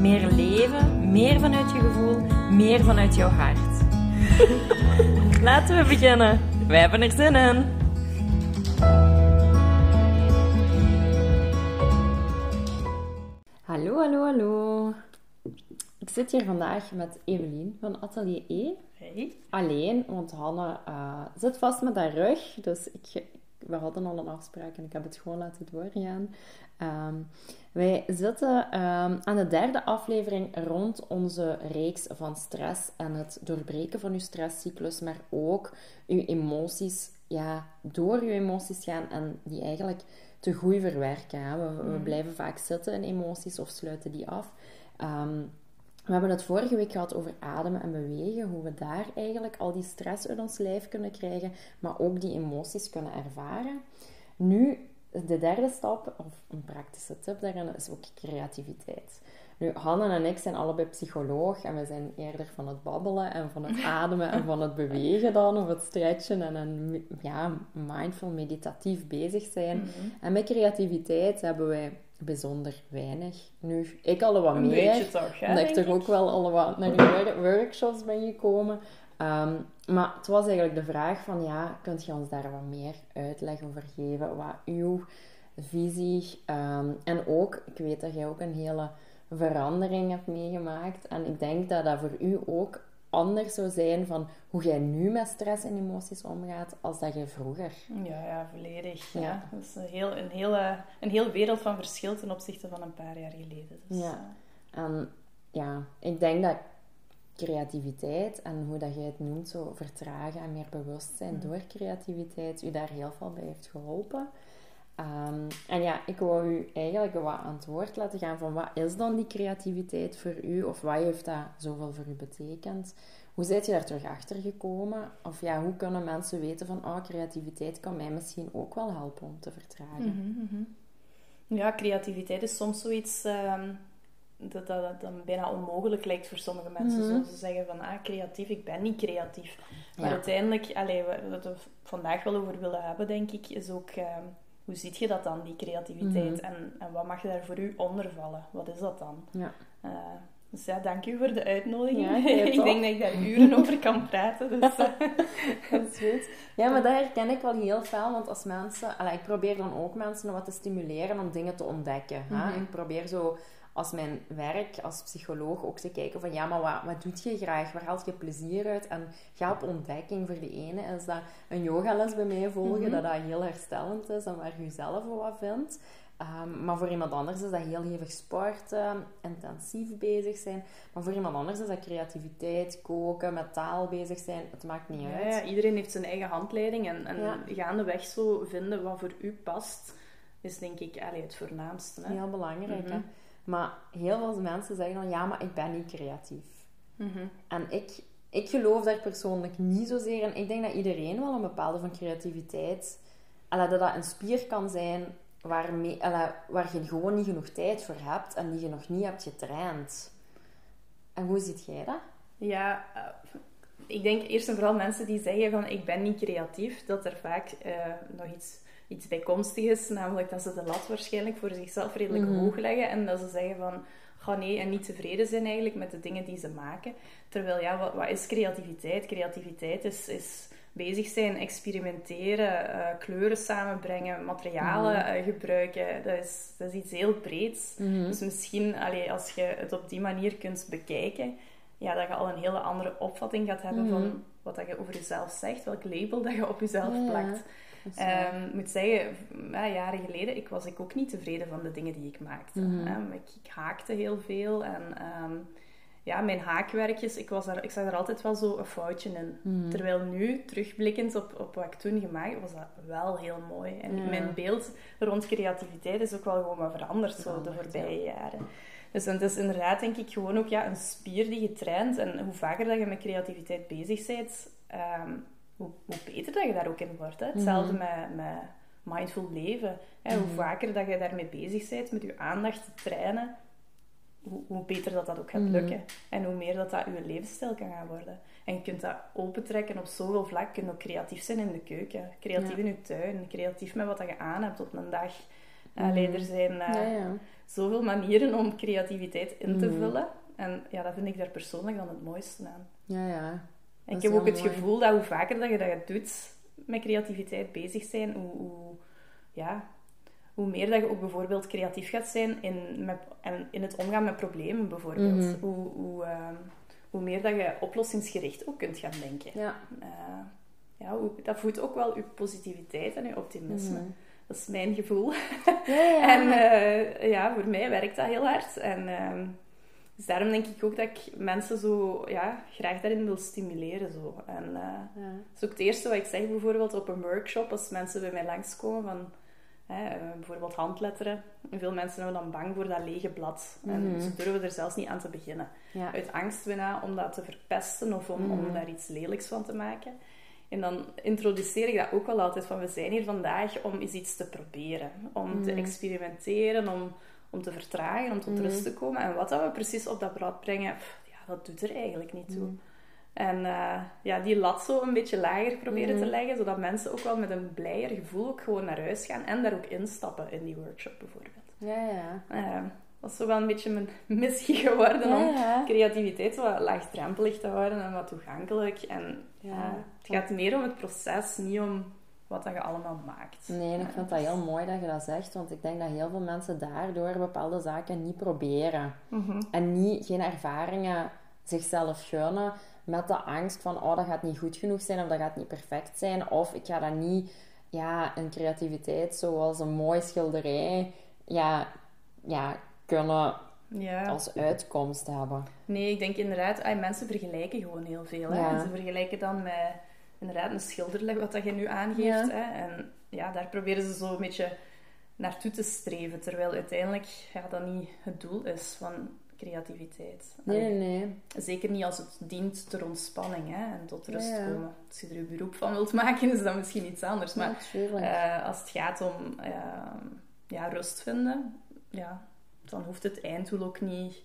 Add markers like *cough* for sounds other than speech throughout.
Meer leven, meer vanuit je gevoel, meer vanuit jouw hart. *laughs* Laten we beginnen. Wij hebben er zin in. Hallo, hallo, hallo. Ik zit hier vandaag met Evelien van Atelier E. Hey. Alleen, want Hanne eh, zit vast met haar rug. Dus ik, we hadden al een afspraak en ik heb het gewoon laten doorgaan. Ehm, wij zitten ehm, aan de derde aflevering rond onze reeks van stress en het doorbreken van uw stresscyclus, maar ook uw emoties, ja, door uw emoties gaan en die eigenlijk te goed verwerken. Hè. We, we blijven vaak zitten in emoties of sluiten die af. Ehm, we hebben het vorige week gehad over ademen en bewegen, hoe we daar eigenlijk al die stress uit ons lijf kunnen krijgen, maar ook die emoties kunnen ervaren. Nu, de derde stap, of een praktische tip daarin, is ook creativiteit. Nu, Hanne en ik zijn allebei psycholoog en we zijn eerder van het babbelen en van het *laughs* ademen en van het bewegen dan, of het stretchen en een ja, mindful, meditatief bezig zijn. En met creativiteit hebben wij bijzonder weinig. Nu, ik al wat Een meer. beetje toch, hè, Omdat ik toch ook wel al wat naar workshops ben gekomen. Ehm, maar het was eigenlijk de vraag van, ja, kunt je ons daar wat meer uitleg over geven? Wat uw visie... ehm, en ook, ik weet dat jij ook een hele verandering hebt meegemaakt. En ik denk dat dat voor u ook anders zou zijn van hoe jij nu met stress en emoties omgaat als dat je vroeger. Ja, ja, volledig. Ja. Ja. Dat is een heel, een, hele, een heel wereld van verschil ten opzichte van een paar jaar geleden. Dus, Ja. En ja, ik denk dat creativiteit en hoe dat jij het noemt, zo vertragen en meer bewustzijn door creativiteit, u daar heel veel bij heeft geholpen. Ehm, en ja, ik wou u eigenlijk wat aan het woord laten gaan van wat is dan die creativiteit voor u? Of wat heeft dat zoveel voor u betekend? Hoe zijt je daar terug achter gekomen? Of ja, hoe kunnen mensen weten van, oh, creativiteit kan mij misschien ook wel helpen om te vertragen? Mhm, mhm. ja, creativiteit is soms zoiets ehm, dat, dat, dat dan bijna onmogelijk lijkt voor sommige mensen. Mhm. Zoals ze zeggen van, ah, creatief, ik ben niet creatief. Maar Ja. uiteindelijk, allee, wat we vandaag wel over willen hebben, denk ik, is ook... ehm, hoe ziet je dat dan, die creativiteit? Mhm. en, en wat mag je daar voor u onder vallen? Wat is dat dan? Ja. Eh, dus ja, dank u voor de uitnodiging. Ja, *laughs* ik denk dat ik daar uren over kan praten. Dus, *laughs* eh, Dat is goed. Ja, maar dat herken ik wel heel veel, want als mensen... allee, ik probeer dan ook mensen wat te stimuleren om dingen te ontdekken. hè. Mhm. Ik probeer zo als mijn werk als psycholoog ook te kijken van ja, maar wat, wat doet je graag? Waar haalt je plezier uit? En ga op ontdekking. Voor de ene is dat een yogales bij mij volgen, Mhm. dat dat heel herstellend is en waar je zelf wat vindt. Ehm, maar voor iemand anders is dat heel hevig sporten, intensief bezig zijn. Maar voor iemand anders is dat creativiteit, koken, met taal bezig zijn. Het maakt niet uit. ja, iedereen heeft zijn eigen handleiding. En, en Ja. gaandeweg zo vinden wat voor u past, is denk ik allee, het voornaamste. Hè? Heel belangrijk, hè. Maar heel veel mensen zeggen dan, ja, maar ik ben niet creatief. Mhm. En ik, ik geloof daar persoonlijk niet zozeer in. Ik denk dat iedereen wel een bepaalde van creativiteit... Dat dat een spier kan zijn waarmee, waar je gewoon niet genoeg tijd voor hebt en die je nog niet hebt getraind. En hoe ziet jij dat? Ja, eh, ik denk eerst en vooral mensen die zeggen van ik ben niet creatief, dat er vaak eh, nog iets, iets bijkomstig is, namelijk dat ze de lat waarschijnlijk voor zichzelf redelijk Mhm. hoog leggen en dat ze zeggen van ga nee en niet tevreden zijn eigenlijk met de dingen die ze maken. Terwijl ja, wat, wat is creativiteit? Creativiteit is, is bezig zijn, experimenteren, eh, kleuren samenbrengen, materialen eh, gebruiken. Dat is, dat is iets heel breeds. Dus misschien, allee, als je het op die manier kunt bekijken, ja, dat je al een hele andere opvatting gaat hebben van wat dat je over jezelf zegt, welk label dat je op jezelf plakt. Ehm, ik moet zeggen, ja, jaren geleden ik was ik ook niet tevreden van de dingen die ik maakte. Mhm. hè. Ik, ik haakte heel veel en ehm, ja, mijn haakwerkjes, ik, was daar, ik zag er altijd wel zo een foutje in. Mhm. Terwijl nu, terugblikkend op, op wat ik toen gemaakt was dat wel heel mooi. En mijn beeld rond creativiteit is ook wel gewoon wat veranderd, zo de voorbije jaren. Dus het is inderdaad, denk ik, gewoon ook ja, een spier die je traint. En hoe vaker dat je met creativiteit bezig bent, ehm, hoe, hoe, beter dat je daar ook in wordt. Hè? Hetzelfde Mhm. met, met mindful leven. Hè? Hoe vaker dat je daarmee bezig bent, met je aandacht te trainen, hoe, hoe beter dat dat ook gaat Mhm. lukken. En hoe meer dat dat je levensstijl kan gaan worden. En je kunt dat opentrekken op zoveel vlak. Je kunt ook creatief zijn in de keuken. Creatief Ja. in je tuin. Creatief met wat dat je aan hebt op een dag. Allee, er zijn eh, Mhm. Ja, ja. zoveel manieren om creativiteit in te Mhm. vullen. En ja, dat vind ik daar persoonlijk dan het mooiste aan. Ja, ja. Ik heb ook het gevoel dat hoe vaker dat je dat doet met creativiteit bezig zijn, hoe, hoe, ja, hoe meer dat je ook bijvoorbeeld creatief gaat zijn in, met, in het omgaan met problemen bijvoorbeeld. Mhm. Hoe, hoe, ehm, hoe meer dat je oplossingsgericht ook kunt gaan denken. Ja. Eh, ja, hoe- dat voedt ook wel je positiviteit en je optimisme. Mhm. Dat is mijn gevoel. Ja, ja. *laughs* En eh, ja, voor mij werkt dat heel hard. En ehm, dus daarom denk ik ook dat ik mensen zo ja, graag daarin wil stimuleren. Zo. En eh, Ja. dat is ook het eerste wat ik zeg bijvoorbeeld op een workshop. Als mensen bij mij langskomen van hè, eh, bijvoorbeeld handletteren. En veel mensen hebben dan bang voor dat lege blad. En Mhm. ze durven er zelfs niet aan te beginnen. Ja. Uit angst bijna om dat te verpesten of om, om Mhm. daar iets lelijks van te maken. En dan introduceer ik dat ook wel altijd van we zijn hier vandaag om eens iets te proberen. Om te Mhm. experimenteren, om, om te vertragen, om tot Mhm. rust te komen. En wat dat we precies op dat blad brengen, pff, ja, dat doet er eigenlijk niet toe. Mhm. En eh, ja, die lat zo een beetje lager proberen Mhm. te leggen, zodat mensen ook wel met een blijer gevoel ook gewoon naar huis gaan en daar ook instappen in die workshop bijvoorbeeld. Ja, ja. Eh, dat is zo wel een beetje mijn *laughs* missie geworden om Ja, creativiteit wat laagdrempelig te houden en wat toegankelijk. En ja, Ja. het gaat meer om het proces, niet om wat dat je allemaal maakt. Nee, en ik vind dat heel mooi dat je dat zegt, want ik denk dat heel veel mensen daardoor bepaalde zaken niet proberen. Mhm. En niet, geen ervaringen zichzelf gunnen met de angst van, oh, dat gaat niet goed genoeg zijn of dat gaat niet perfect zijn. Of ik ga dat niet, ja, een creativiteit zoals een mooi schilderij, ja, ja kunnen Ja. als uitkomst hebben. Nee, ik denk inderdaad, ay, mensen vergelijken gewoon heel veel. Hè? Ja. En ze vergelijken dan met inderdaad een schilderlijk wat dat je nu aangeeft. Ja. Hè? En ja, daar proberen ze zo een beetje naartoe te streven. Terwijl uiteindelijk ja, dat niet het doel is van creativiteit. Nee, nee, nee. Zeker niet als het dient ter ontspanning hè? en tot rust Ja, ja. komen. Als je er je beroep van wilt maken, is dat misschien iets anders. Maar eh, als het gaat om eh, ja, rust vinden, ja, dan hoeft het einddoel ook niet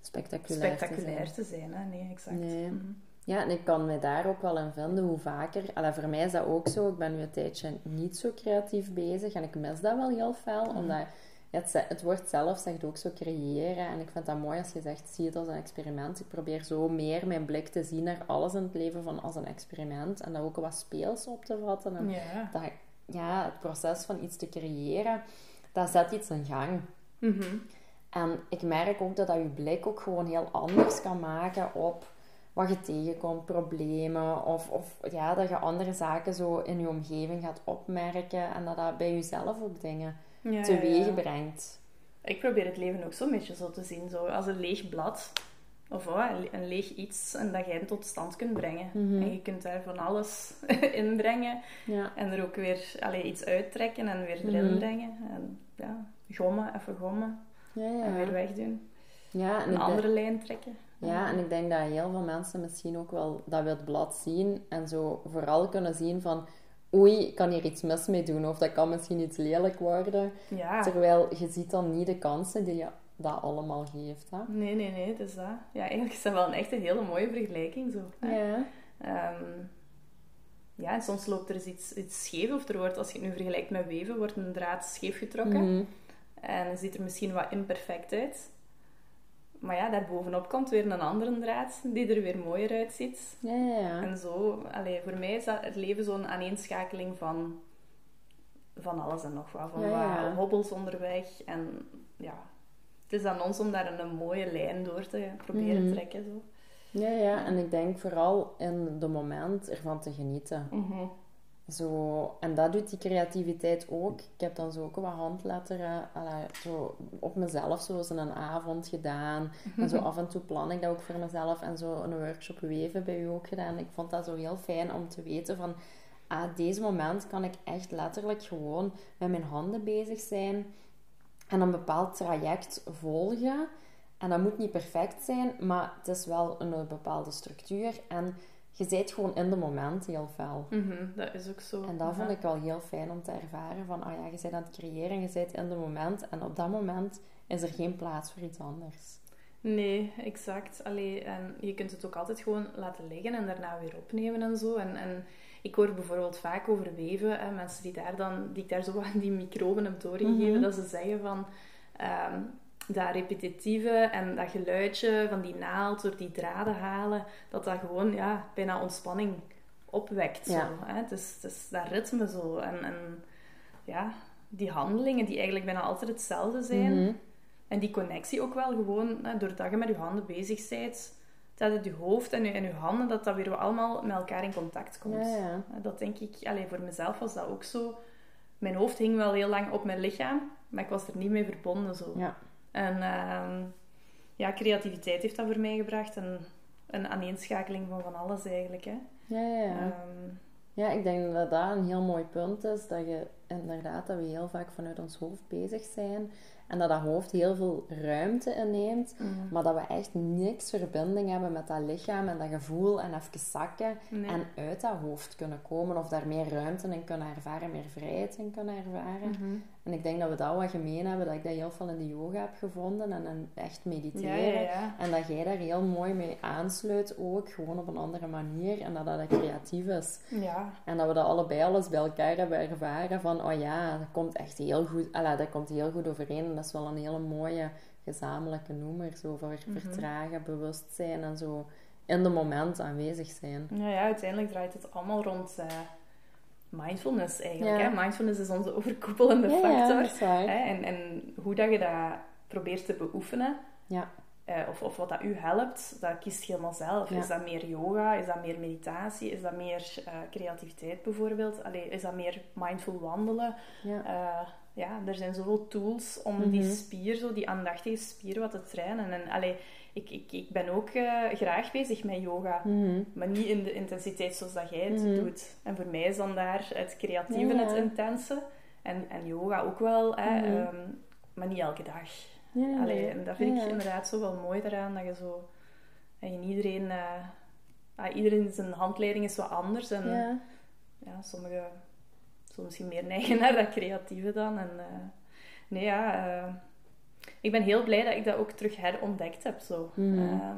spectaculair, te zijn. te zijn. Hè? Nee, exact. Nee. Mhm. Ja, en ik kan me daar ook wel in vinden hoe vaker. Allee, voor mij is dat ook zo. Ik ben nu een tijdje niet zo creatief bezig en ik mis dat wel heel fel. Mhm. Omdat ja, het, het woord zelf zegt ook zo creëren. En ik vind dat mooi als je zegt, zie het als een experiment. Ik probeer zo meer mijn blik te zien naar alles in het leven van als een experiment. En dat ook wat speels op te vatten. En dat, ja, het proces van iets te creëren, dat zet iets in gang. Mhm. En ik merk ook dat dat je blik ook gewoon heel anders kan maken op wat je tegenkomt, problemen. Of, of ja, dat je andere zaken zo in je omgeving gaat opmerken. En dat dat bij jezelf ook dingen Ja, teweeg ja. brengt. Ik probeer het leven ook zo'n beetje zo te zien, zo als een leeg blad. Of oh, een le- een leeg iets en dat jij het tot stand kunt brengen. Mhm. En je kunt daar van alles *laughs* in brengen. Ja. En er ook weer allee, iets uittrekken en weer erin Mhm. brengen. En ja, gommen, even gommen. Ja, En weer wegdoen. Ja, en Een andere denk, lijn trekken. ja, en ik denk dat heel veel mensen misschien ook wel dat wit blad zien. En zo vooral kunnen zien van... Oei, ik kan hier iets mis mee doen. Of dat kan misschien iets lelijk worden. Ja. Terwijl je ziet dan niet de kansen die je dat allemaal geeft. Hè? Nee, nee, nee, dus dat. Ja, eigenlijk is dat wel een echt een hele mooie vergelijking zo. Ja. Ehm, ja, en soms loopt er eens iets, iets scheef, of er wordt, als je het nu vergelijkt met weven, wordt een draad scheef getrokken. Mhm. En ziet er misschien wat imperfect uit. Maar ja, daarbovenop komt weer een andere draad die er weer mooier uitziet. Ja, ja, ja. En zo, allee, voor mij is dat het leven zo'n aaneenschakeling van, van alles en nog wat. Van wat hobbels onderweg. En ja, het is aan ons om daar een mooie lijn door te proberen Mhm. te trekken. Zo. Ja, ja, en ik denk vooral in de moment ervan te genieten. Mhm. Zo, en dat doet die creativiteit ook. Ik heb dan zo ook wat handletteren zo op mezelf zo in een avond gedaan. En zo *laughs* af en toe plan ik dat ook voor mezelf. En zo een workshop weven bij u ook gedaan. Ik vond dat zo heel fijn om te weten van... Ah, deze moment kan ik echt letterlijk gewoon met mijn handen bezig zijn. En een bepaald traject volgen. En dat moet niet perfect zijn, maar het is wel een bepaalde structuur. En je zit gewoon in de moment heel fel. Mhm, dat is ook zo. En dat vond ik wel heel fijn om te ervaren. Van, oh ja, je bent aan het creëren, je zit in de moment. En op dat moment is er geen plaats voor iets anders. Nee, exact. Allee, en je kunt het ook altijd gewoon laten liggen en daarna weer opnemen en zo. En, en ik hoor bijvoorbeeld vaak over weven, hè, mensen die, daar dan, die ik daar zo *laughs* aan die microben heb doorgegeven, Mhm. dat ze zeggen van... ehm, dat repetitieve en dat geluidje van die naald door die draden halen, dat dat gewoon ja, bijna ontspanning opwekt. Ja. Zo, hè? Het, is, het is dat ritme zo. En, en ja, die handelingen die eigenlijk bijna altijd hetzelfde zijn. Mhm. En die connectie ook wel gewoon, hè, doordat je met je handen bezig bent, dat het je hoofd en je, en je handen, dat dat weer allemaal met elkaar in contact komt. Ja, Dat denk ik, allee, voor mezelf was dat ook zo. Mijn hoofd hing wel heel lang op mijn lichaam, maar ik was er niet mee verbonden. Zo. Ja. En ehm, ja, creativiteit heeft dat voor mij gebracht. En een aaneenschakeling van van alles eigenlijk. Hè. Ja, ja, ja. Ehm, Ja, ik denk dat dat een heel mooi punt is. Dat je inderdaad, dat we heel vaak vanuit ons hoofd bezig zijn. En dat dat hoofd heel veel ruimte inneemt. Mhm. Maar dat we echt niks verbinding hebben met dat lichaam en dat gevoel. En even zakken. Nee. En uit dat hoofd kunnen komen. Of daar meer ruimte in kunnen ervaren. Meer vrijheid in kunnen ervaren. Mhm. En ik denk dat we dat wat gemeen hebben. Dat ik dat heel veel in de yoga heb gevonden. En in echt Ja, mediteren. ja, ja. En dat jij daar heel mooi mee aansluit ook. Gewoon op een andere manier. En dat dat creatief is. Ja, En dat we dat allebei alles bij elkaar hebben ervaren van, oh ja, dat komt echt heel goed, alla, dat komt heel goed overeen. En dat is wel een hele mooie gezamenlijke noemer, zo voor Mhm. vertragen, bewustzijn en zo in de moment aanwezig zijn. Nou ja, uiteindelijk draait het allemaal rond eh, mindfulness eigenlijk. Ja. Hè? Mindfulness is onze overkoepelende Ja, factor. Hè? En, en hoe dat je dat probeert te beoefenen, Ja. eh, of, of wat dat u helpt, dat kiest je helemaal zelf. Is dat meer yoga? Is dat meer meditatie? Is dat meer eh, creativiteit bijvoorbeeld? Allee, is dat meer mindful wandelen? Ja. Eh, ja, er zijn zoveel tools om die Mhm. spier, zo die aandachtige spier wat te trainen. En allee, ik, ik, ik ben ook eh, graag bezig met yoga. Mhm. Maar niet in de intensiteit zoals dat jij het Mhm. doet. En voor mij is dan daar het creatieve, Ja. het intense. En, en yoga ook wel, hè, Mhm. ehm, maar niet elke dag. Ja, Allee, en dat vind ik inderdaad zo wel mooi daaraan, dat je zo... Niet iedereen... ah, iedereen zijn handleiding is wat anders. En ja. Ja. sommigen zullen misschien meer neigen *laughs* naar dat creatieve dan. En, eh, nee, ja... ik ben heel blij dat ik dat ook terug herontdekt heb, zo. Mhm. Ehm,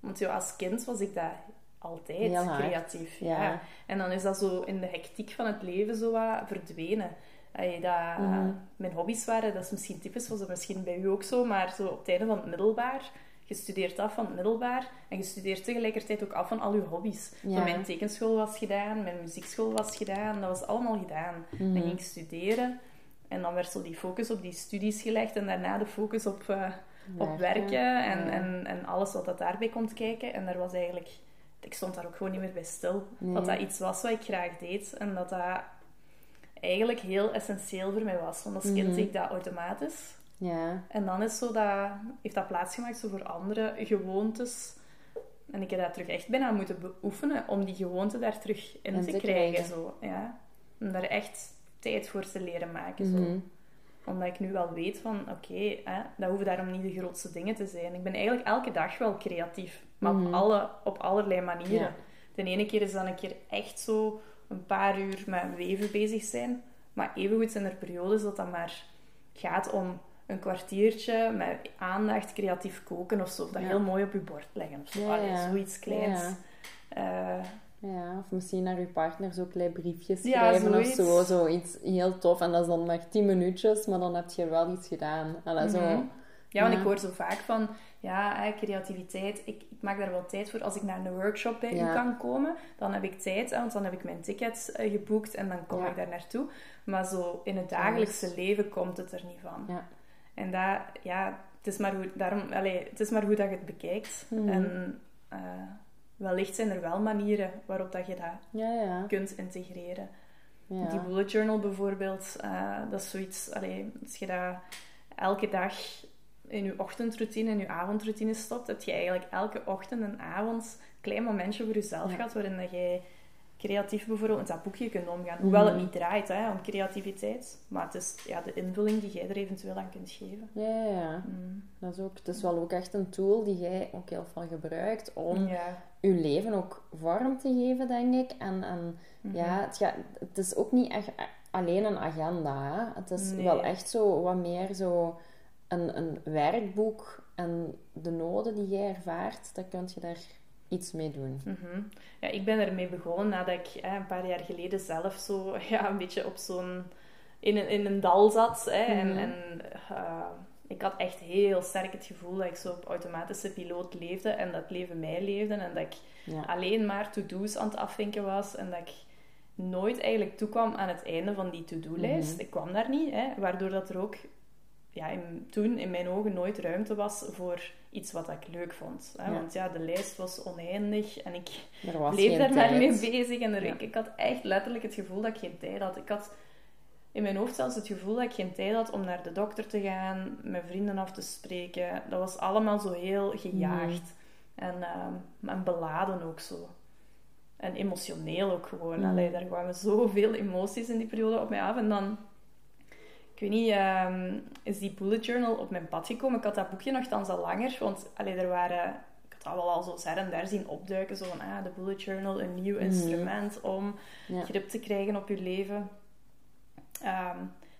want zo, als kind was ik dat altijd Heel creatief. Ja. Ja. En dan is dat zo in de hectiek van het leven zo wat verdwenen. Allee, dat, Mhm. Mijn hobby's waren, dat is misschien typisch, was dat misschien bij u ook zo, maar zo op het einde van het middelbaar, je studeert af van het middelbaar en je studeert tegelijkertijd ook af van al je hobby's. Ja. Zo, mijn tekenschool was gedaan, mijn muziekschool was gedaan, dat was allemaal gedaan. Mhm. Dan ging ik studeren en dan werd zo die focus op die studies gelegd en daarna de focus op, eh, op werken en, Ja. en, en alles wat dat daarbij komt kijken. En daar was eigenlijk... Ik stond daar ook gewoon niet meer bij stil. Nee. Dat dat iets was wat ik graag deed. En dat dat eigenlijk heel essentieel voor mij was. Want als kind deed ik dat automatisch. Ja. En dan is zo dat, heeft dat plaatsgemaakt zo voor andere gewoontes. En ik heb dat terug echt bijna moeten beoefenen om die gewoonte daar terug in, te krijgen. krijgen. Zo, ja. Om daar echt tijd voor te leren maken. Zo Mhm. omdat ik nu wel weet van, oké, hè, dat hoeven daarom niet de grootste dingen te zijn. Ik ben eigenlijk elke dag wel creatief. Maar Mhm. op, alle, op allerlei manieren. Ja. De ene keer is dan een keer echt zo een paar uur met weven bezig zijn. Maar evengoed zijn er periodes dat dat maar gaat om een kwartiertje met aandacht creatief koken of zo. Dat Ja. heel mooi op je bord leggen of zo. Ja, Allee, zoiets kleins. Ja. Ja, of misschien naar je partner zo klein briefjes Ja, schrijven of zo. Zoiets heel tof. En dat is dan maar tien minuutjes, maar dan heb je wel iets gedaan. Allee, zo. Mhm. Ja, want Ja. ik hoor zo vaak van, ja, creativiteit, ik, ik maak daar wel tijd voor. Als ik naar een workshop bij Ja. u kan komen, dan heb ik tijd, want dan heb ik mijn ticket eh, geboekt en dan kom ik daar naartoe. Maar zo in het dagelijkse leven komt het er niet van. Ja. En dat, ja, het is maar hoe, daarom, allee, het is maar hoe dat je het bekijkt. Mhm. En eh, wellicht zijn er wel manieren waarop dat je dat Ja, ja. kunt integreren. ja. Die bullet journal bijvoorbeeld, eh, dat is zoiets, allee, als je dat elke dag in je ochtendroutine en je avondroutine stopt, heb je eigenlijk elke ochtend en avond een klein momentje voor jezelf gehad waarin dat jij creatief bijvoorbeeld met dat boekje kunt omgaan. Hoewel het niet draait hè, om creativiteit. Maar het is ja, de invulling die jij er eventueel aan kunt geven. Ja, ja, ja. Mm. Dat is ook, het is wel ook echt een tool die jij ook heel veel gebruikt om Ja. je leven ook vorm te geven, denk ik. En, en Mhm. ja, het, gaat, het is ook niet echt alleen een agenda. Hè? Het is Nee. wel echt zo wat meer zo een, een werkboek en de noden die jij ervaart, dan kun je daar iets mee doen. Mhm. Ja, ik ben ermee begonnen nadat ik hè, een paar jaar geleden zelf zo *laughs* ja, een beetje op zo'n... In een, in een dal zat. Hè, en, Mhm. en eh, ik had echt heel sterk het gevoel dat ik zo op automatische piloot leefde. En dat leven mij leefde. En dat ik Ja. alleen maar to-do's aan het afvinken was. En dat ik nooit eigenlijk toekwam aan het einde van die to-do-lijst. Mhm. Ik kwam daar niet. Hè, waardoor dat er ook ja, in, toen in mijn ogen nooit ruimte was voor iets wat ik leuk vond. Hè? Ja. Want ja, de lijst was oneindig en ik bleef daar maar mee bezig. En er, Ja. ik, ik had echt letterlijk het gevoel dat ik geen tijd had. Ik had in mijn hoofd zelfs het gevoel dat ik geen tijd had om naar de dokter te gaan, mijn vrienden af te spreken. Dat was allemaal zo heel gejaagd. En, ehm, en beladen ook zo. En emotioneel ook gewoon. Mm. Allee, daar kwamen zoveel emoties in die periode op mij af. En dan, ik weet niet, ehm, is die bullet journal op mijn pad gekomen. Ik had dat boekje nogthans al langer, want allee, er waren... Ik had dat wel al zo her en daar zien opduiken. Zo van, ah, de bullet journal, een nieuw instrument om Ja. grip te krijgen op je leven. Ehm,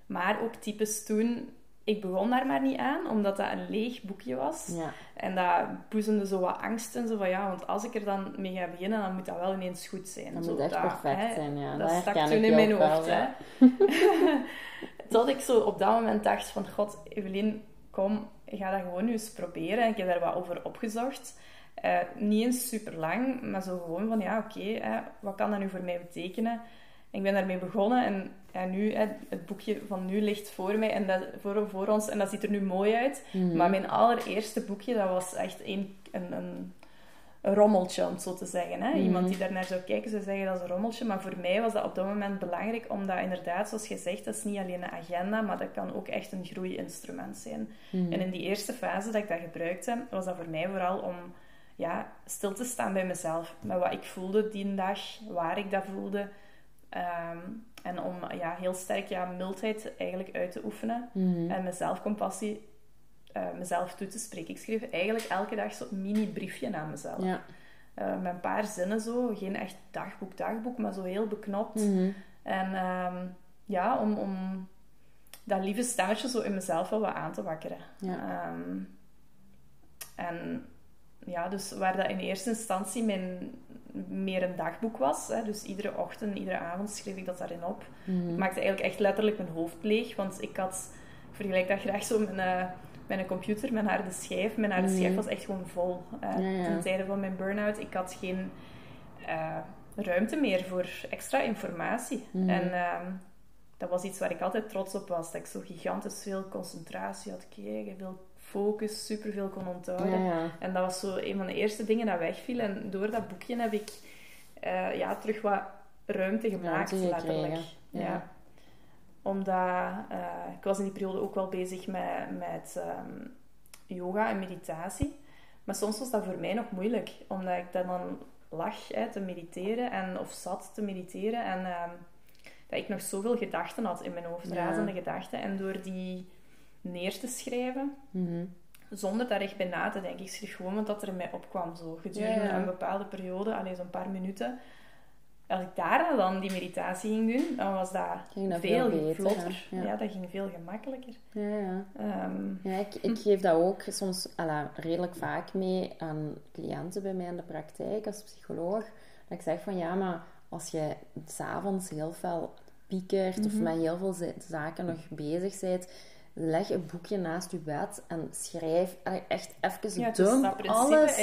maar ook types toen... Ik begon daar maar niet aan, omdat dat een leeg boekje was. Ja. En dat boezemde zo wat angst in. Zo van, ja, want als ik er dan mee ga beginnen, dan moet dat wel ineens goed zijn. Dat Zo, moet echt dat, perfect hè, zijn, ja. Dat Dat stak toen in mijn wel, hoofd, hè. ja. *laughs* Tot ik zo op dat moment dacht van, god, Evelien, kom, ga dat gewoon nu eens proberen. En ik heb daar wat over opgezocht. Eh, niet eens super lang, maar zo gewoon van, ja, oké, wat kan dat nu voor mij betekenen? Ik ben daarmee begonnen en ja, nu, hè, het boekje van nu ligt voor mij en dat, voor, voor ons en dat ziet er nu mooi uit. Mhm. Maar mijn allereerste boekje, dat was echt een, een, een, een rommeltje, om het zo te zeggen. Hè? Iemand die daarnaar zou kijken, zou zeggen dat is een rommeltje. Maar voor mij was dat op dat moment belangrijk, omdat inderdaad, zoals je zegt, dat is niet alleen een agenda, maar dat kan ook echt een groeiinstrument zijn. Mhm. En in die eerste fase dat ik dat gebruikte, was dat voor mij vooral om ja, stil te staan bij mezelf. Met wat ik voelde die dag, waar ik dat voelde. Ehm, en om ja, heel sterk ja, mildheid eigenlijk uit te oefenen. Mhm. En mezelf compassie eh, mezelf toe te spreken. Ik schreef eigenlijk elke dag zo'n mini-briefje aan mezelf. Ja. Eh, met een paar zinnen zo. Geen echt dagboek, dagboek, maar zo heel beknopt. Mhm. En ehm, ja, om, om dat lieve stemmetje zo in mezelf wel wat aan te wakkeren. Ja. Ehm, en ja, dus waar dat in eerste instantie mijn, meer een dagboek was. Hè, dus iedere ochtend, iedere avond schreef ik dat daarin op. Mhm. Ik maakte eigenlijk echt letterlijk mijn hoofd leeg. Want ik had, ik vergelijk dat graag zo met een, met een computer, mijn harde schijf. Mijn harde Mhm. schijf was echt gewoon vol. eh, Ja, ja. Ten tijde van mijn burn-out. Ik had geen eh, ruimte meer voor extra informatie. Mhm. En ehm, dat was iets waar ik altijd trots op was. Dat ik zo gigantisch veel concentratie had gekregen. Veel focus, superveel kon onthouden. Ja. En dat was zo een van de eerste dingen dat wegviel. En door dat boekje heb ik eh, ja, terug wat ruimte gemaakt, Ruimte letterlijk. Ja. ja. Omdat eh, ik was in die periode ook wel bezig met, met ehm, yoga en meditatie. Maar soms was dat voor mij nog moeilijk. Omdat ik dan lag hè, te mediteren en, of zat te mediteren. En ehm, dat ik nog zoveel gedachten had in mijn hoofd. Ja. Razende gedachten. En door die neer te schrijven Mhm. zonder daar echt bij na te denken. Ik schreef gewoon wat dat er in mij opkwam. Zo. Gedurende Ja, ja. een bepaalde periode, alleen zo'n paar minuten. Als ik daarna dan die meditatie ging doen, dan was dat, veel, veel beter, vlotter. Ja. Ja. dat ging veel gemakkelijker. Ja, ja. Ehm, Ja, ik, ik geef dat ook soms redelijk vaak mee aan cliënten bij mij in de praktijk als psycholoog. Dat ik zeg van ja, maar als je s'avonds heel veel piekert of met heel veel za- zaken nog bezig bent, leg een boekje naast je bed en schrijf echt even ja, is dump dat alles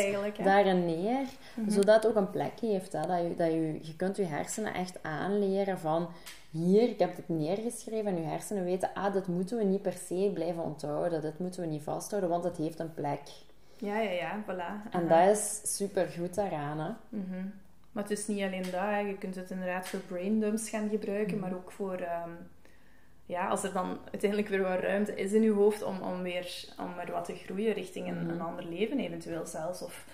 daarin neer, zodat het ook een plek heeft. Hè? Dat je, dat je, je kunt je hersenen echt aanleren van hier, ik heb dit neergeschreven en je hersenen weten, ah, dit moeten we niet per se blijven onthouden, dit moeten we niet vasthouden, want het heeft een plek. Ja, ja, ja, voilà. En Aha. dat is super goed daaraan. Hè? Mhm. Maar het is niet alleen dat. hè. Je kunt het inderdaad voor braindumps gaan gebruiken, Mhm. maar ook voor... ehm, ja, als er dan uiteindelijk weer wat ruimte is in je hoofd om, om weer om wat te groeien richting een, Mhm. een ander leven eventueel zelfs. Of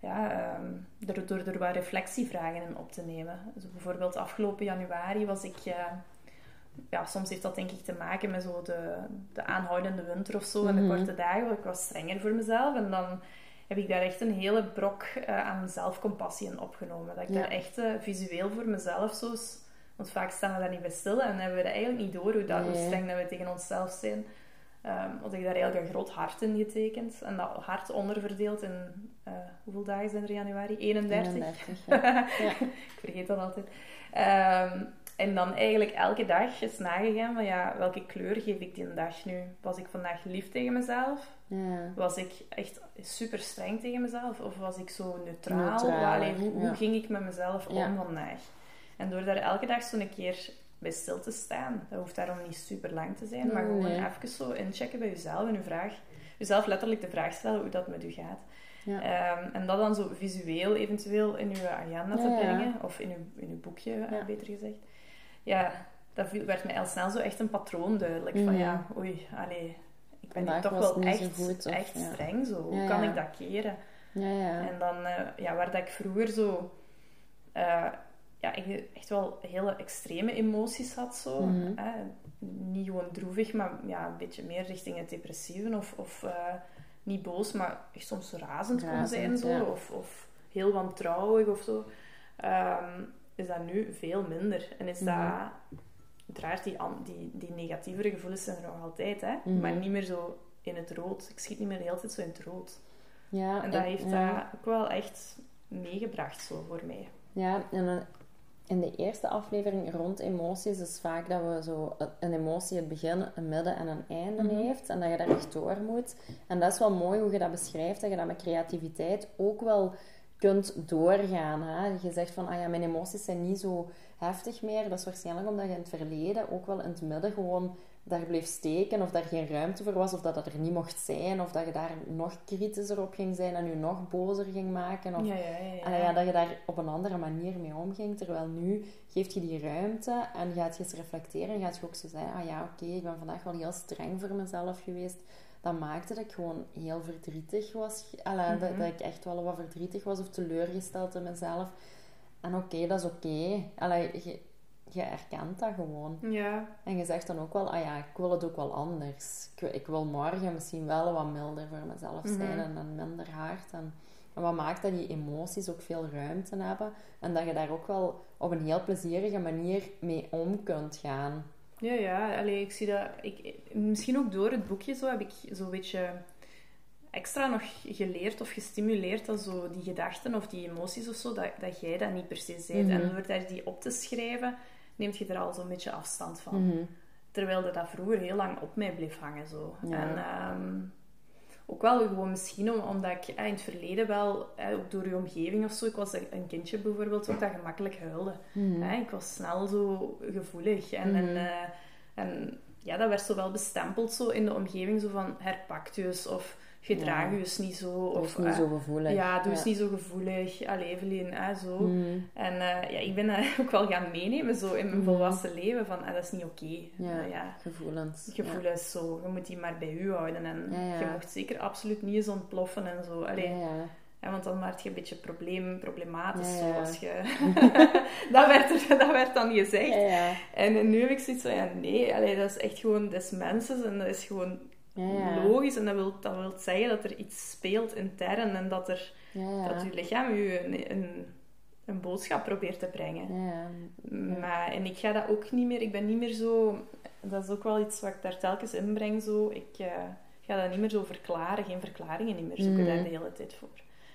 ja, ehm, er, door er wat reflectievragen in op te nemen. Dus bijvoorbeeld afgelopen januari was ik... ja, soms heeft dat denk ik te maken met zo de, de aanhoudende winter of zo en de Mhm. korte dagen. Ik was strenger voor mezelf en dan heb ik daar echt een hele brok eh, aan zelfcompassie in opgenomen. Dat ik Ja. daar echt eh, visueel voor mezelf zo... Want vaak staan we daar niet bij stil en hebben we dat eigenlijk niet door hoe, dat, hoe streng dat we tegen onszelf zijn. Ehm had ik daar eigenlijk een groot hart in getekend. En dat hart onderverdeeld in... eh, hoeveel dagen zijn er in januari? 31? 31, ja. *laughs* Ja. ik vergeet dat altijd. Ehm, en dan eigenlijk elke dag eens nagegaan van ja, welke kleur geef ik die dag nu? Was ik vandaag lief tegen mezelf? Ja. Was ik echt super streng tegen mezelf? Of was ik zo neutraal? Neutraal, Allee, hoe, ja. hoe ging ik met mezelf om vandaag? En door daar elke dag zo'n keer bij stil te staan, dat hoeft daarom niet super lang te zijn, maar gewoon nee. even zo inchecken bij jezelf en je vraag, jezelf letterlijk de vraag stellen hoe dat met u gaat. Ja. Ehm, en dat dan zo visueel eventueel in uw agenda te ja. brengen, of in uw, in uw boekje, eh, beter gezegd. Ja, dat werd mij al snel zo echt een patroon duidelijk. Van ja, oei, allee, ik ben hier toch wel echt, zo goed, of- echt ja. streng zo. Hoe kan ik dat keren? Ja, ja. En dan, eh, ja, waar dat ik vroeger zo... eh, ja, ik echt wel hele extreme emoties had zo. Mhm. Niet gewoon droevig, maar ja, een beetje meer richting het depressieve. Of, of eh, niet boos, maar echt soms razend, kon zijn. Zo. ja. Of, of heel wantrouwig of zo. Ehm, is dat nu veel minder. En is Mhm. dat... Uiteraard, die, an- die, die negatievere gevoelens zijn er nog altijd, hè. Mhm. Maar niet meer zo in het rood. Ik schiet niet meer de hele tijd zo in het rood. ja, En dat ik- heeft ja. dat ook wel echt meegebracht zo voor mij. Ja, en dan in de eerste aflevering rond emoties is vaak dat we zo een emotie het begin, een midden en een einde Mhm. heeft en dat je daar echt door moet. En dat is wel mooi hoe je dat beschrijft, dat je dat met creativiteit ook wel kunt doorgaan. Hè? Je zegt van, ah ja, mijn emoties zijn niet zo heftig meer. Dat is waarschijnlijk omdat je in het verleden ook wel in het midden gewoon daar bleef steken of daar geen ruimte voor was of dat dat er niet mocht zijn of dat je daar nog kritischer op ging zijn en je nog bozer ging maken of Ja, ja, ja. ja. Allee, ja, dat je daar op een andere manier mee omging. Terwijl nu geeft je die ruimte en gaat je eens reflecteren. En gaat je ook zo zeggen, ah ja, oké, ik ben vandaag wel heel streng voor mezelf geweest. Dat maakte dat ik gewoon heel verdrietig was. Mhm. dat ik echt wel wat verdrietig was of teleurgesteld in mezelf. En oké, dat is oké. Allee, je, erkent dat gewoon. Ja, En je zegt dan ook wel, ah ja, ik wil het ook wel anders. Ik, wil- ik wil morgen misschien wel wat milder voor mezelf zijn Mhm. en, en minder hard. En, en wat maakt dat die emoties ook veel ruimte hebben en dat je daar ook wel op een heel plezierige manier mee om kunt gaan. ja, ja. Allee, ik zie dat... Ik, misschien ook door het boekje zo heb ik zo'n beetje extra nog geleerd of gestimuleerd dat zo die gedachten of die emoties of zo, dat, dat jij dat niet per se bent. Mhm. En door daar die op te schrijven, neemt je er al zo'n beetje afstand van. Mhm. Terwijl dat, dat vroeger heel lang op mij bleef hangen. Zo. Ja. En ehm, ook wel gewoon misschien om- omdat ik eh, in het verleden wel, eh, ook door je omgeving of zo, ik was een kindje bijvoorbeeld ook dat gemakkelijk huilde. Mhm. Hè, ik was snel zo gevoelig. En, Mhm. en, eh, en ja, dat werd zo wel bestempeld zo in de omgeving, zo van herpakt eens, of gedraag Ja. je eens niet zo. Of, niet eh, zo gevoelig. ja, doe eens niet zo gevoelig. Allee, Evelien, zo. Mhm. En eh, ja, ik ben dat *laughs* ook wel gaan meenemen zo in mijn Mhm. volwassen leven, van ah, dat is niet oké. Ja. Eh, ja, Gevoelens. gevoelens zo, je moet die maar bij u houden. En je mocht zeker absoluut niet eens ontploffen en zo. Allee, ja, want dan werd je een beetje probleem, problematisch. Ja, Zo, ja. als je... *laughs* *laughs* dat, werd er, dat werd dan gezegd. En nu heb ik zoiets van, ja, nee, allee, dat is echt gewoon des mensen en dat is gewoon Ja, ja. logisch. En dat wil, dat wil zeggen dat er iets speelt intern en dat, er, dat je lichaam je een, een, een boodschap probeert te brengen. Maar, en ik ga dat ook niet meer, ik ben niet meer zo, dat is ook wel iets wat ik daar telkens inbreng, zo. Ik eh, ga dat niet meer zo verklaren, geen verklaringen niet meer zoeken Mhm. daar de hele tijd voor.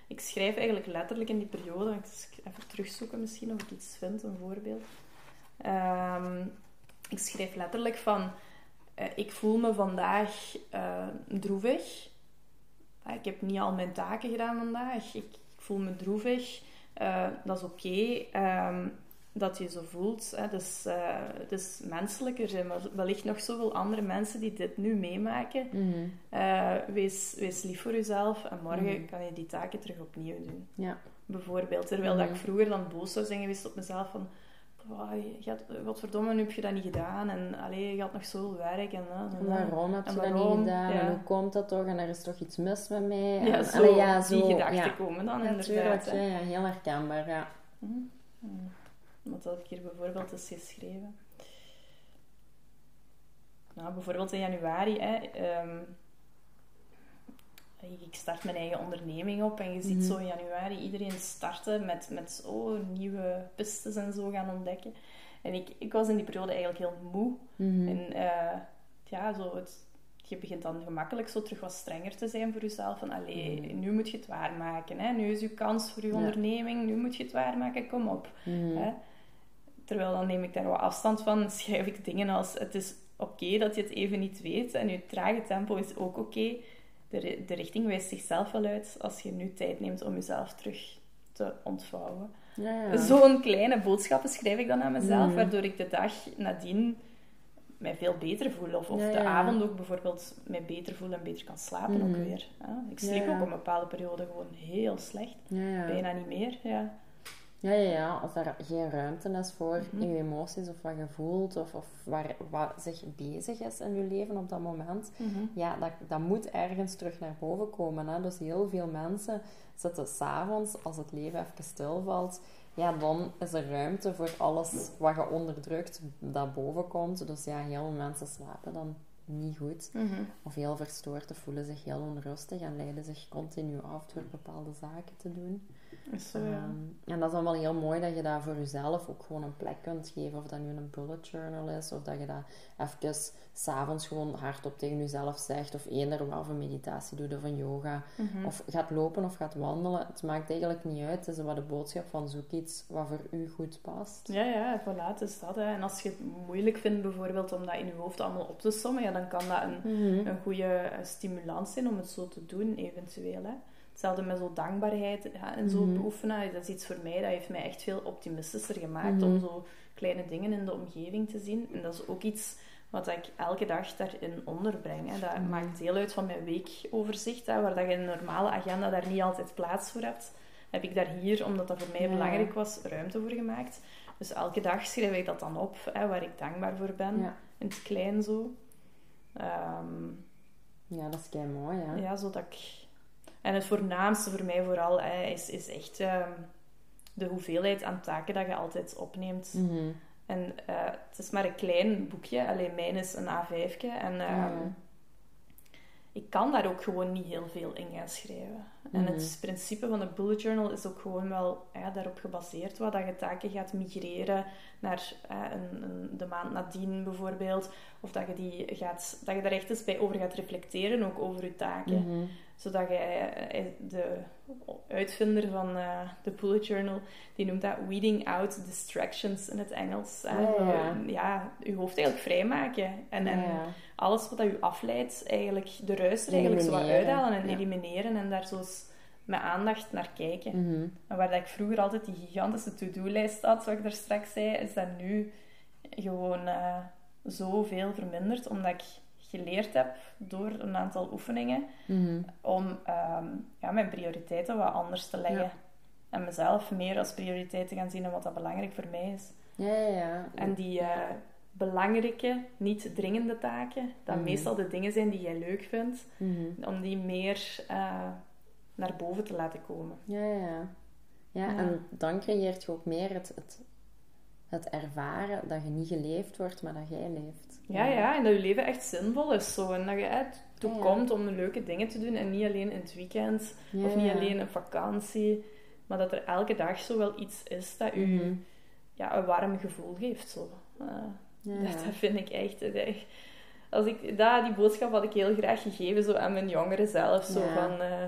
Ik schrijf eigenlijk letterlijk in die periode, ik even terugzoeken misschien of ik iets vind, een voorbeeld. Ehm, ik schrijf letterlijk van, eh, ik voel me vandaag eh, droevig. Ah, ik heb niet al mijn taken gedaan vandaag. Ik, ik voel me droevig. Eh, dat is oké. Ehm, dat je zo voelt. Hè. Dus, het is menselijk. Er zijn wel- wellicht nog zoveel andere mensen die dit nu meemaken. Mhm. Wees, wees lief voor jezelf en morgen Mhm. kan je die taken terug opnieuw doen. Ja. Bijvoorbeeld. Terwijl dat Mhm. ik vroeger dan boos zou zijn geweest op mezelf van je had, godverdomme, nu heb je dat niet gedaan. En allee, je had nog zoveel werk. En, en, En waarom heb je dat niet gedaan? Ja. En hoe komt dat toch? En er is toch iets mis met mij? Ja, En, zo, allee, ja, die zo, gedachten ja. komen dan Ja, inderdaad. Ja, ja, heel herkenbaar, ja. Mhm. Mhm. Wat had ik hier bijvoorbeeld eens geschreven? Nou, bijvoorbeeld in januari, hè, ehm, ik start mijn eigen onderneming op en je ziet Mhm. zo in januari iedereen starten met, met oh, nieuwe pistes en zo gaan ontdekken. En ik, ik was in die periode eigenlijk heel moe. Mhm. En eh, ja, zo het, je begint dan gemakkelijk zo terug wat strenger te zijn voor jezelf. Van, allee, nu moet je het waarmaken. Hè? Nu is je kans voor je Mhm. Ja. onderneming. Nu moet je het waarmaken. Kom op. Mhm. Hè? Terwijl dan neem ik daar wat afstand van. *laughs* Schrijf ik dingen als... Het is oké dat je het even niet weet. En je trage tempo is ook oké. De, de richting wijst zichzelf wel uit als je nu tijd neemt om jezelf terug te ontvouwen. Ja, ja. Zo'n kleine boodschappen schrijf ik dan aan mezelf, Mhm. waardoor ik de dag nadien mij veel beter voel. Of, of Ja, de avond ook bijvoorbeeld mij beter voel en beter kan slapen ook weer. Ja, ik sliep ook op een bepaalde periode gewoon heel slecht. Bijna niet meer. Ja. Ja, ja, ja. Als er geen ruimte is voor Mhm. je emoties of wat je voelt of, of waar, wat zich bezig is in je leven op dat moment, ja, dat, dat moet ergens terug naar boven komen. Hè? Dus heel veel mensen zitten s'avonds, als het leven even stilvalt, ja, dan is er ruimte voor alles wat je onderdrukt dat boven komt. Dus ja, heel veel mensen slapen dan niet goed. Mhm. Of heel verstoord of voelen zich heel onrustig en leiden zich continu af door bepaalde zaken te doen. Zo, ja. Ehm, en dat is dan wel heel mooi dat je daar voor jezelf ook gewoon een plek kunt geven. Of dat nu een bullet journal is, of dat je dat even s'avonds gewoon hardop tegen jezelf zegt. Of eender wel een meditatie doet of een yoga. Mhm. Of gaat lopen of gaat wandelen. Het maakt eigenlijk niet uit. Het is wat de boodschap van zoek iets wat voor u goed past. Ja, ja, voilà, het is dat. Hè. En als je het moeilijk vindt bijvoorbeeld om dat in je hoofd allemaal op te sommen, ja, dan kan dat een, Mhm. een goede stimulans zijn om het zo te doen, eventueel. Hè. Hetzelfde met zo dankbaarheid ja, en zo Mhm. beoefenen. Dat is iets voor mij, dat heeft mij echt veel optimistischer gemaakt Mhm. om zo kleine dingen in de omgeving te zien. En dat is ook iets wat ik elke dag daarin onderbreng. Hè. Dat Mhm. maakt deel uit van mijn weekoverzicht, hè, waar dat je in een normale agenda daar niet altijd plaats voor hebt. Heb ik daar hier, omdat dat voor mij Ja. belangrijk was, ruimte voor gemaakt. Dus elke dag schrijf ik dat dan op, hè, waar ik dankbaar voor ben. Ja. In het klein zo. Ehm, ja, dat is kei mooi, hè? ja, zodat ik... En het voornaamste voor mij vooral hè, is, is echt ehm, de hoeveelheid aan taken dat je altijd opneemt. Mhm. En eh, het is maar een klein boekje. Alleen mijn is een A5'tje. En ehm, Ja. ik kan daar ook gewoon niet heel veel in gaan schrijven. En Mhm. het principe van de bullet journal is ook gewoon wel ja, daarop gebaseerd. Wat dat je taken gaat migreren naar eh, een, een, de maand nadien bijvoorbeeld. Of dat je, die gaat, dat je daar echt eens bij over gaat reflecteren, ook over je taken Mhm. Zodat je eh, de uitvinder van eh, de bullet journal, die noemt dat weeding out distractions in het Engels. ja. Ja, je hoofd eigenlijk vrijmaken. En, en alles wat dat je afleidt, eigenlijk de ruis er eigenlijk zo wat uithalen en elimineren en daar zo eens met aandacht naar kijken. Mhm. En waar dat ik vroeger altijd die gigantische to-do-lijst had, zoals ik daar straks zei, is dat nu gewoon eh zoveel verminderd, omdat ik geleerd heb door een aantal oefeningen Mhm. om ehm, ja, mijn prioriteiten wat anders te leggen. Ja. En mezelf meer als prioriteit te gaan zien en wat dat belangrijk voor mij is. Ja, ja, ja. En die eh, belangrijke, niet dringende taken, dat Mhm. meestal de dingen zijn die jij leuk vindt, Mhm. om die meer eh, naar boven te laten komen. Ja, ja, ja. Ja, Ja. en dan creëert je ook meer het, het, het ervaren dat je niet geleefd wordt, maar dat jij leeft. Ja, ja, en dat je leven echt zinvol is zo. En dat je uit toe Ja, ja. komt om leuke dingen te doen en niet alleen in het weekend of niet alleen een vakantie, maar dat er elke dag zo wel iets is dat u Mhm. ja, een warm gevoel geeft. Zo. Eh, Dat, dat vind ik echt... Als ik, dat, die boodschap had ik heel graag gegeven zo aan mijn jongeren zelf. Zo Ja. van... eh,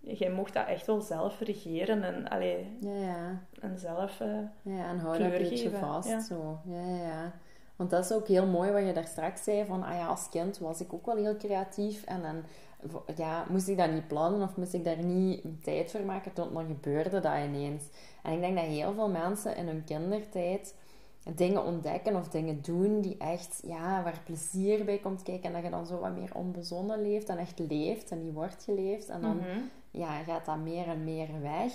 jij mocht dat echt wel zelf regeren en, allee, Ja, ja. en zelf... eh, Ja, en hou dat Kleur een beetje vast. Zo. Ja, ja, ja. Want dat is ook heel mooi wat je daar straks zei. Van, ah ja, als kind was ik ook wel heel creatief. En dan ja, moest ik dat niet plannen of moest ik daar niet tijd voor maken. Tot dan gebeurde dat ineens. En ik denk dat heel veel mensen in hun kindertijd dingen ontdekken of dingen doen die echt, ja, waar plezier bij komt kijken. En dat je dan zo wat meer onbezonnen leeft en echt leeft en niet wordt geleefd. En dan mhm. ja, gaat dat meer en meer weg.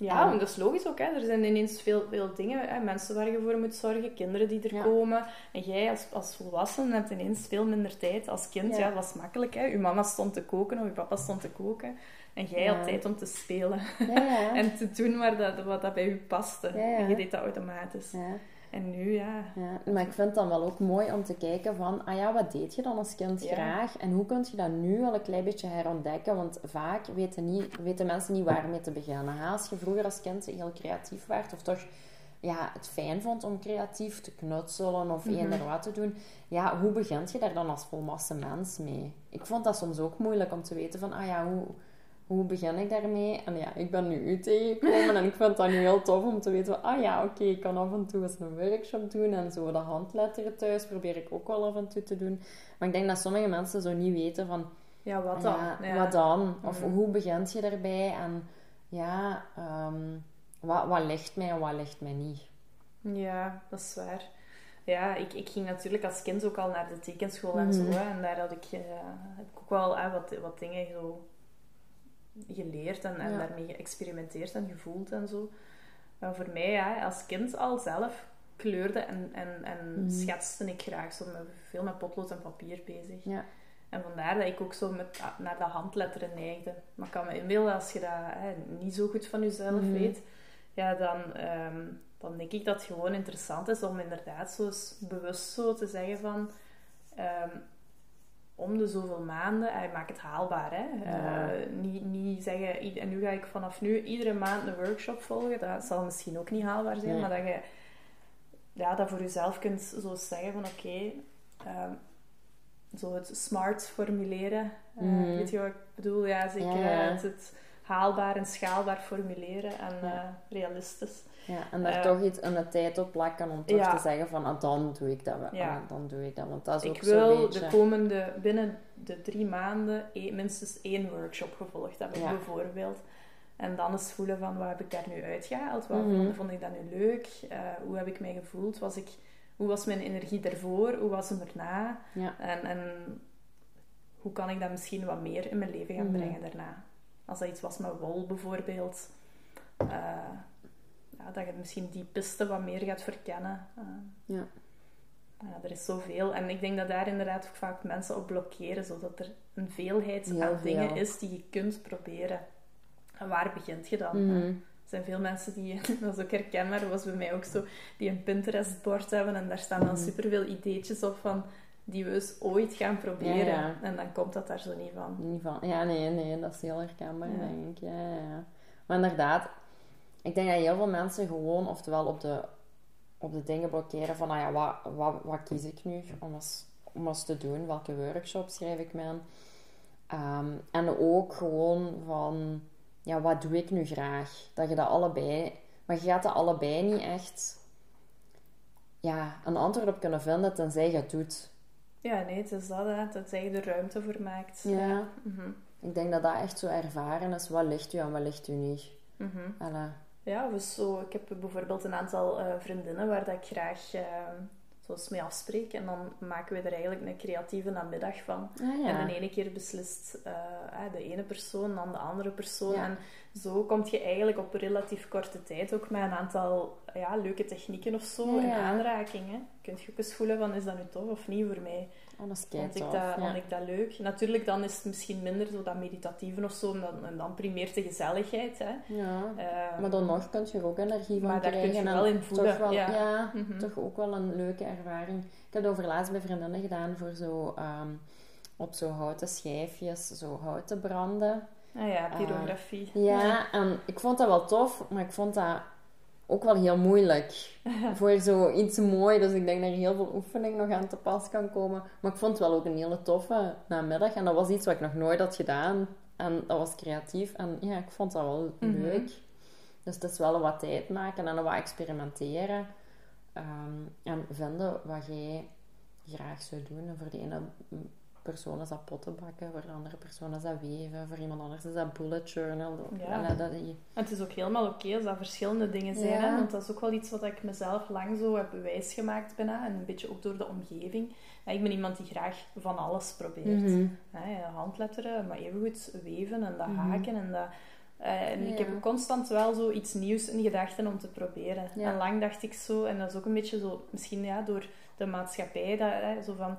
Ja, dat is logisch ook. Hè. Er zijn ineens veel, veel dingen. Hè. Mensen waar je voor moet zorgen, kinderen die er komen. En jij als, als volwassene hebt ineens veel minder tijd. Als kind, ja, dat was makkelijk. Hè. Je mama stond te koken of je papa stond te koken. En jij had tijd om te spelen. *laughs* en te doen waar dat, wat dat bij je paste. En je deed dat automatisch. En nu, ja. ja. Maar ik vind het dan wel ook mooi om te kijken van, ah ja, wat deed je dan als kind graag? En hoe kun je dat nu wel een klein beetje herontdekken? Want vaak weten, niet, weten mensen niet waarmee te beginnen. Als je vroeger als kind heel creatief werd, of toch ja, het fijn vond om creatief te knutselen of mm eender wat te doen, ja, hoe begint je daar dan als volwassen mens mee? Ik vond dat soms ook moeilijk om te weten van, ah ja, hoe hoe begin ik daarmee? En ja, ik ben nu u tegengekomen en ik vind dat nu heel tof om te weten van, ah ja, oké, ik kan af en toe eens een workshop doen en zo de handletteren thuis probeer ik ook wel af en toe te doen. Maar ik denk dat sommige mensen zo niet weten van, ja, wat dan? Ja, Wat dan? Of mhm. hoe begint je daarbij? En ja, um, wat, wat ligt mij en wat ligt mij niet? Ja, dat is waar. Ja, ik, ik ging natuurlijk als kind ook al naar de tekenschool en zo. Mhm. En daar had ik, uh, heb ik ook wel uh, wat, wat dingen zo geleerd en, en daarmee geëxperimenteerd en gevoeld en zo. Maar voor mij, ja, als kind al zelf kleurde en, en, en mm. schetste ik graag. Zo met, veel met potlood en papier bezig. Ja. En vandaar dat ik ook zo met, ah, naar de handletteren neigde. Maar ik kan me inbeelden, als je dat hè, niet zo goed van jezelf mm. weet, ja, dan, ehm, dan denk ik dat het gewoon interessant is om inderdaad zo bewust zo te zeggen van... Ehm, om de zoveel maanden, en maak het haalbaar. Hè? Uh, niet, niet zeggen, en nu ga ik vanaf nu iedere maand een workshop volgen. Dat zal misschien ook niet haalbaar zijn, maar dat je ja, dat voor jezelf kunt zo zeggen van oké, okay, ehm, zo het smart formuleren. Uh, Weet je wat ik bedoel? Ja, zeker Het, het, haalbaar en schaalbaar formuleren en uh, realistisch. Ja, en daar uh, toch iets de tijd op plakken om toch te zeggen van, ah, dan doe ik dat. Ja. Ah, dan doe ik dat, want dat is ik ook wil beetje... de komende, binnen de drie maanden e minstens één workshop gevolgd hebben, bijvoorbeeld. En dan eens voelen van, wat heb ik daar nu uitgehaald? Wat mm vond ik dat nu leuk? Uh, hoe heb ik mij gevoeld? Was ik, hoe was mijn energie daarvoor? Hoe was hem erna? En, en hoe kan ik dat misschien wat meer in mijn leven gaan mhm. brengen daarna? Als dat iets was met wol bijvoorbeeld. Uh, ja, dat je misschien die piste wat meer gaat verkennen. Uh, ja. ja. Er is zoveel. En ik denk dat daar inderdaad ook vaak mensen op blokkeren. Zodat er een veelheid aan dingen is die je kunt proberen. En waar begint je dan? Mhm. Er zijn veel mensen die, *laughs* dat is ook herkenbaar, was bij mij ook zo, die een Pinterest-bord hebben en daar staan dan mm. superveel ideetjes op van die we eens ooit gaan proberen. En dan komt dat daar zo niet van. Niet van. Ja, nee, nee, dat is heel herkenbaar, denk ik. Ja, ja. Maar inderdaad, ik denk dat heel veel mensen gewoon, oftewel op de, op de dingen blokkeren van, nou ja, wat, wat, wat kies ik nu om eens, om eens te doen? Welke workshop schrijf ik me aan? Ehm, en ook gewoon van, ja, wat doe ik nu graag? Dat je dat allebei, maar je gaat dat allebei niet echt ja, een antwoord op kunnen vinden tenzij je het doet. Ja, nee, het is dat, hè. tenzij je er ruimte voor maakt. Ja. Mhm. Ik denk dat dat echt zo ervaren is. Wat ligt u en wat ligt u niet? Mm -hmm. Ja, dus zo, ik heb bijvoorbeeld een aantal uh, vriendinnen waar dat ik graag uh, zoals mee afspreek. En dan maken we er eigenlijk een creatieve namiddag van. Ah, ja. En de ene keer beslist uh, de ene persoon, dan de andere persoon. En zo kom je eigenlijk op relatief korte tijd ook met een aantal ja, leuke technieken of zo in aanraking. Hè. Kun je ook eens voelen van, is dat nu tof of niet voor mij? Oh, dat vond, ik dat, vond ik dat leuk. Natuurlijk, dan is het misschien minder zo dat meditatieve of zo. En dan, en dan primeert de gezelligheid. Hè. Ja. Uh, maar dan nog kun je er ook energie van maar krijgen. Maar daar kun je wel in voelen. Toch wel, ja, mhm. toch ook wel een leuke ervaring. Ik heb het overlaatst bij vriendinnen gedaan voor zo... Um, op zo houten schijfjes, zo hout te branden. Ah ja, pyrografie. Uh, ja, en ik vond dat wel tof, maar ik vond dat ook wel heel moeilijk. *laughs* voor zoiets mooi. Dus ik denk dat er heel veel oefening nog aan te pas kan komen. Maar ik vond het wel ook een hele toffe namiddag. En dat was iets wat ik nog nooit had gedaan. En dat was creatief. En ja, ik vond dat wel mhm. leuk. Dus het is wel wat tijd maken en wat experimenteren. Ehm, en vinden wat jij graag zou doen. En voor de ene persoon is dat potten bakken, voor de andere persoon is dat weven, voor iemand anders is dat bullet journal. Ja. dat, En het is ook helemaal oké als dat verschillende dingen zijn, hè? want dat is ook wel iets wat ik mezelf lang zo heb bewijsgemaakt bijna, en een beetje ook door de omgeving. ik ben iemand die graag van alles probeert. Mm handletteren, maar evengoed weven en dat mhm. haken en dat Eh, en ik heb constant wel zo iets nieuws in gedachten om te proberen. Ja. En lang dacht ik zo, en dat is ook een beetje zo, misschien ja, door de maatschappij, dat, hè, zo van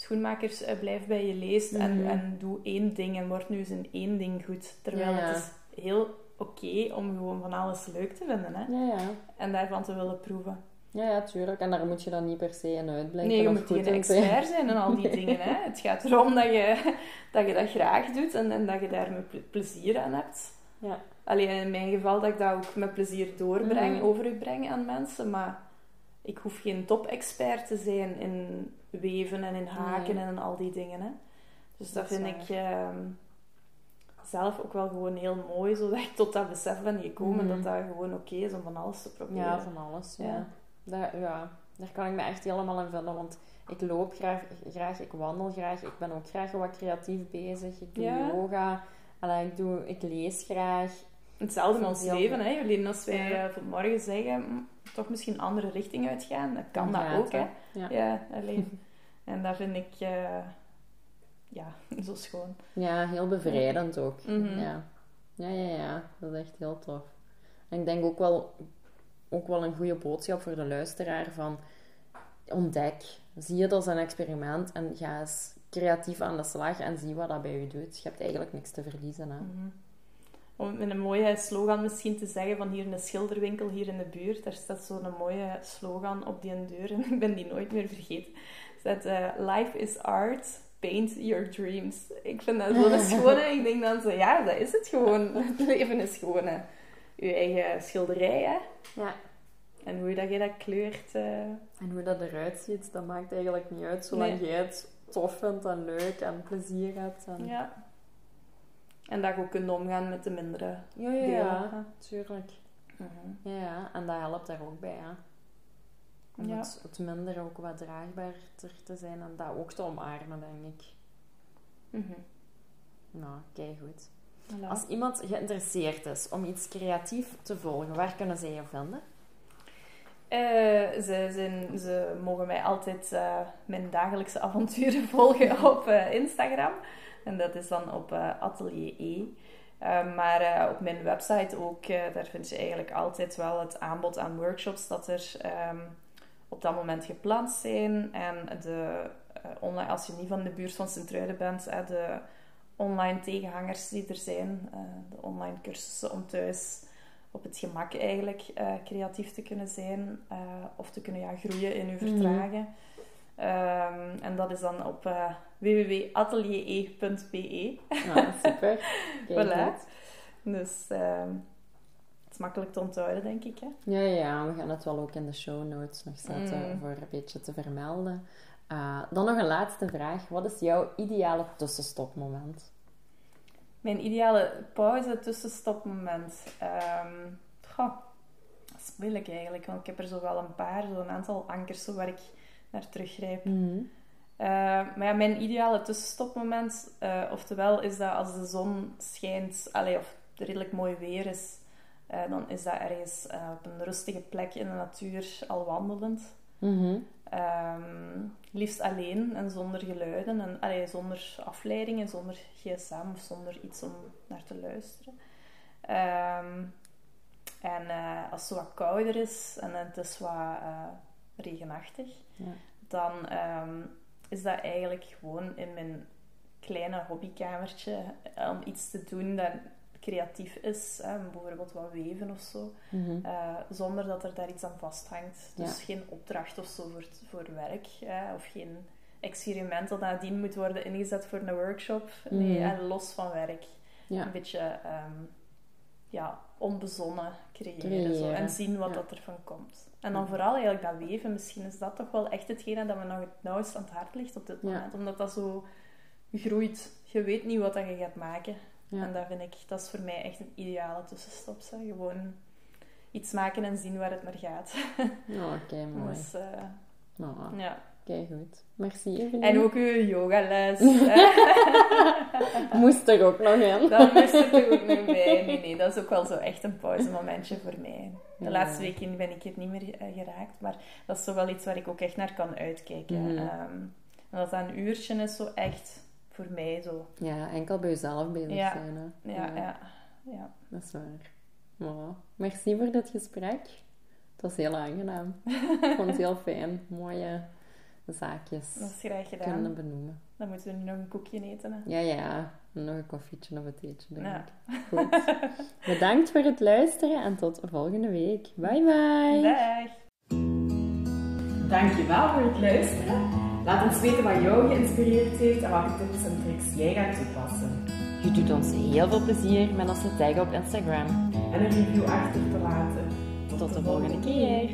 schoenmakers, eh, blijf bij je leest en, Mhm. en doe één ding en word nu eens in één ding goed. Terwijl Ja, ja. het is heel oké om gewoon van alles leuk te vinden hè, Ja, ja. en daarvan te willen proeven. Ja, ja, tuurlijk. En daar moet je dan niet per se in uitblinken. Nee, je of moet geen expert zijn en al die *laughs* dingen. Hè. Het gaat erom dat je dat, je dat graag doet en, en dat je daar met plezier aan hebt. Ja. Alleen in mijn geval dat ik dat ook met plezier doorbreng, Mhm. overbreng aan mensen. Maar ik hoef geen top-expert te zijn in weven en in haken Nee. en in al die dingen. Hè. Dus dat, Dat vind ik ehm, zelf ook wel gewoon heel mooi, zodat ik tot dat besef ben gekomen Mhm. dat dat gewoon oké is om van alles te proberen. Ja, van alles. Ja. Ja. Daar, ja, daar kan ik me echt helemaal in vinden. Want ik loop graag, graag, ik wandel graag. Ik ben ook graag wat creatief bezig. Ik doe Ja. yoga. Allee, ik, doe, ik lees graag. Hetzelfde Dat ons leven, hè. Jolien, als wij Ja. eh, vanmorgen zeggen, mm, toch misschien een andere richting uitgaan, dan kan dat ook, hè. Ja. Ja, alleen. *laughs* en dat vind ik, eh, ja, *laughs* zo schoon. Ja, heel bevrijdend ook. Mhm. ja. ja, ja, ja. Dat is echt heel tof. En ik denk ook wel, ook wel een goede boodschap voor de luisteraar van ontdek. Zie het als een experiment en ga eens creatief aan de slag en zie wat dat bij je doet. Je hebt eigenlijk niks te verliezen. Hè? Mhm. Om met een mooie slogan misschien te zeggen van hier een schilderwinkel hier in de buurt. Daar staat zo'n mooie slogan op die deur en *laughs* ik ben die nooit meer vergeten. Er staat eh, Life is art, paint your dreams. Ik vind dat zo'n schone. *laughs* Ik denk dan zo, ja, dat is het gewoon. *laughs* Het leven is gewoon eh, je eigen schilderij, hè. Ja. En hoe dat je dat kleurt... eh, En hoe dat eruit ziet, dat maakt eigenlijk niet uit. Zolang Nee. jij het tof vindt en leuk en plezier hebt. En... ja. En dat je ook kunt omgaan met de mindere Ja, ja, delen. ja. Tuurlijk. Mhm. Ja, ja. En dat helpt daar ook bij, hè. Om Ja. het, het minder ook wat draagbaarder te zijn en dat ook te omarmen, denk ik. Mhm. Nou, kijk goed. Voilà. Als iemand geïnteresseerd is om iets creatief te volgen, waar kunnen zij je vinden? Eh, ze, zijn, ze mogen mij altijd eh, mijn dagelijkse avonturen *laughs* volgen op eh, Instagram. En dat is dan op eh, Atelier E. Eh, maar eh, op mijn website ook, eh, daar vind je eigenlijk altijd wel het aanbod aan workshops dat er ehm, op dat moment gepland zijn. En de, online, als je niet van de buurt van Sint-Truiden bent, de online tegenhangers die er zijn, de online cursussen om thuis op het gemak eigenlijk creatief te kunnen zijn of te kunnen ja, groeien in uw Mhm. vertragen. Ehm, en dat is dan op eh www.atelier.be. Nou, super. *laughs* Kijk Voilà. Dus ehm, het is makkelijk te onthouden, denk ik. Hè? Ja, ja, we gaan het wel ook in de show notes nog zetten Mm. voor een beetje te vermelden. Eh, dan nog een laatste vraag. Wat is jouw ideale tussenstopmoment? Mijn ideale pauze, tussenstopmoment. Goh, dat is moeilijk eigenlijk, want ik heb er zo wel een paar, zo een aantal ankers zo waar ik naar teruggrijp. Mhm. Eh, maar ja, mijn ideale tussenstopmoment, eh, oftewel is dat als de zon schijnt, allee, of het redelijk mooi weer is, eh, dan is dat ergens op een rustige plek in de natuur al wandelend. Mhm. Ehm, liefst alleen en zonder geluiden, en, allee, zonder afleidingen, zonder gsm of zonder iets om naar te luisteren. Ehm, en als het wat kouder is en het is wat regenachtig, Ja. dan ehm, is dat eigenlijk gewoon in mijn kleine hobbykamertje eh, om iets te doen dat creatief is. Hè, bijvoorbeeld wat weven of zo. Mhm. eh, zonder dat er daar iets aan vasthangt. Dus Ja. geen opdracht of zo voor, voor werk. Hè, of geen experiment dat nadien moet worden ingezet voor een workshop. Nee, Mhm. hè, los van werk. Ja. Een beetje ehm, ja, onbezonnen creëren. Creëren, Zo, en zien wat ja. dat ervan komt. En dan vooral eigenlijk dat weven. Misschien is dat toch wel echt hetgene dat me nog het nauwst aan het hart ligt op dit Ja. moment. Omdat dat zo groeit. Je weet niet wat dat je gaat maken. Ja. En dat vind ik, dat is voor mij echt een ideale tussenstop. Zo. Gewoon iets maken en zien waar het naar gaat. Oh, oké, *laughs* mooi. Dus, eh, Nou, ja. Kijk goed. Merci, Evelien. En ook uw yogales. *laughs* Moest er ook nog in. Dat moest er ook nog bij. Nee, nee, dat is ook wel zo echt een pauzemomentje voor mij. De Ja. laatste weken ben ik het niet meer eh, geraakt, maar dat is toch wel iets waar ik ook echt naar kan uitkijken. Ehm, en dat dat een uurtje is, zo echt voor mij zo. Ja, enkel bij jezelf bezig Ja. zijn. Hè. Ja, ja. Ja. Dat is waar. Wow. Merci voor dit gesprek. Het was heel aangenaam. Ik vond het heel fijn. Mooie zaakjes Dat is graag gedaan. kunnen benoemen. Dan moeten we nu nog een koekje eten. Hè. Ja, ja. Nog een koffietje of een theetje, denk Ja. ik. Goed. Bedankt voor het luisteren en tot volgende week. Bye bye. Dag! Dankjewel voor het luisteren. Laat ons weten wat jou geïnspireerd heeft en welke tips en tricks jij gaat toepassen. Je doet ons heel veel plezier met ons te taggen op Instagram. En een review achter te laten. Tot de volgende keer.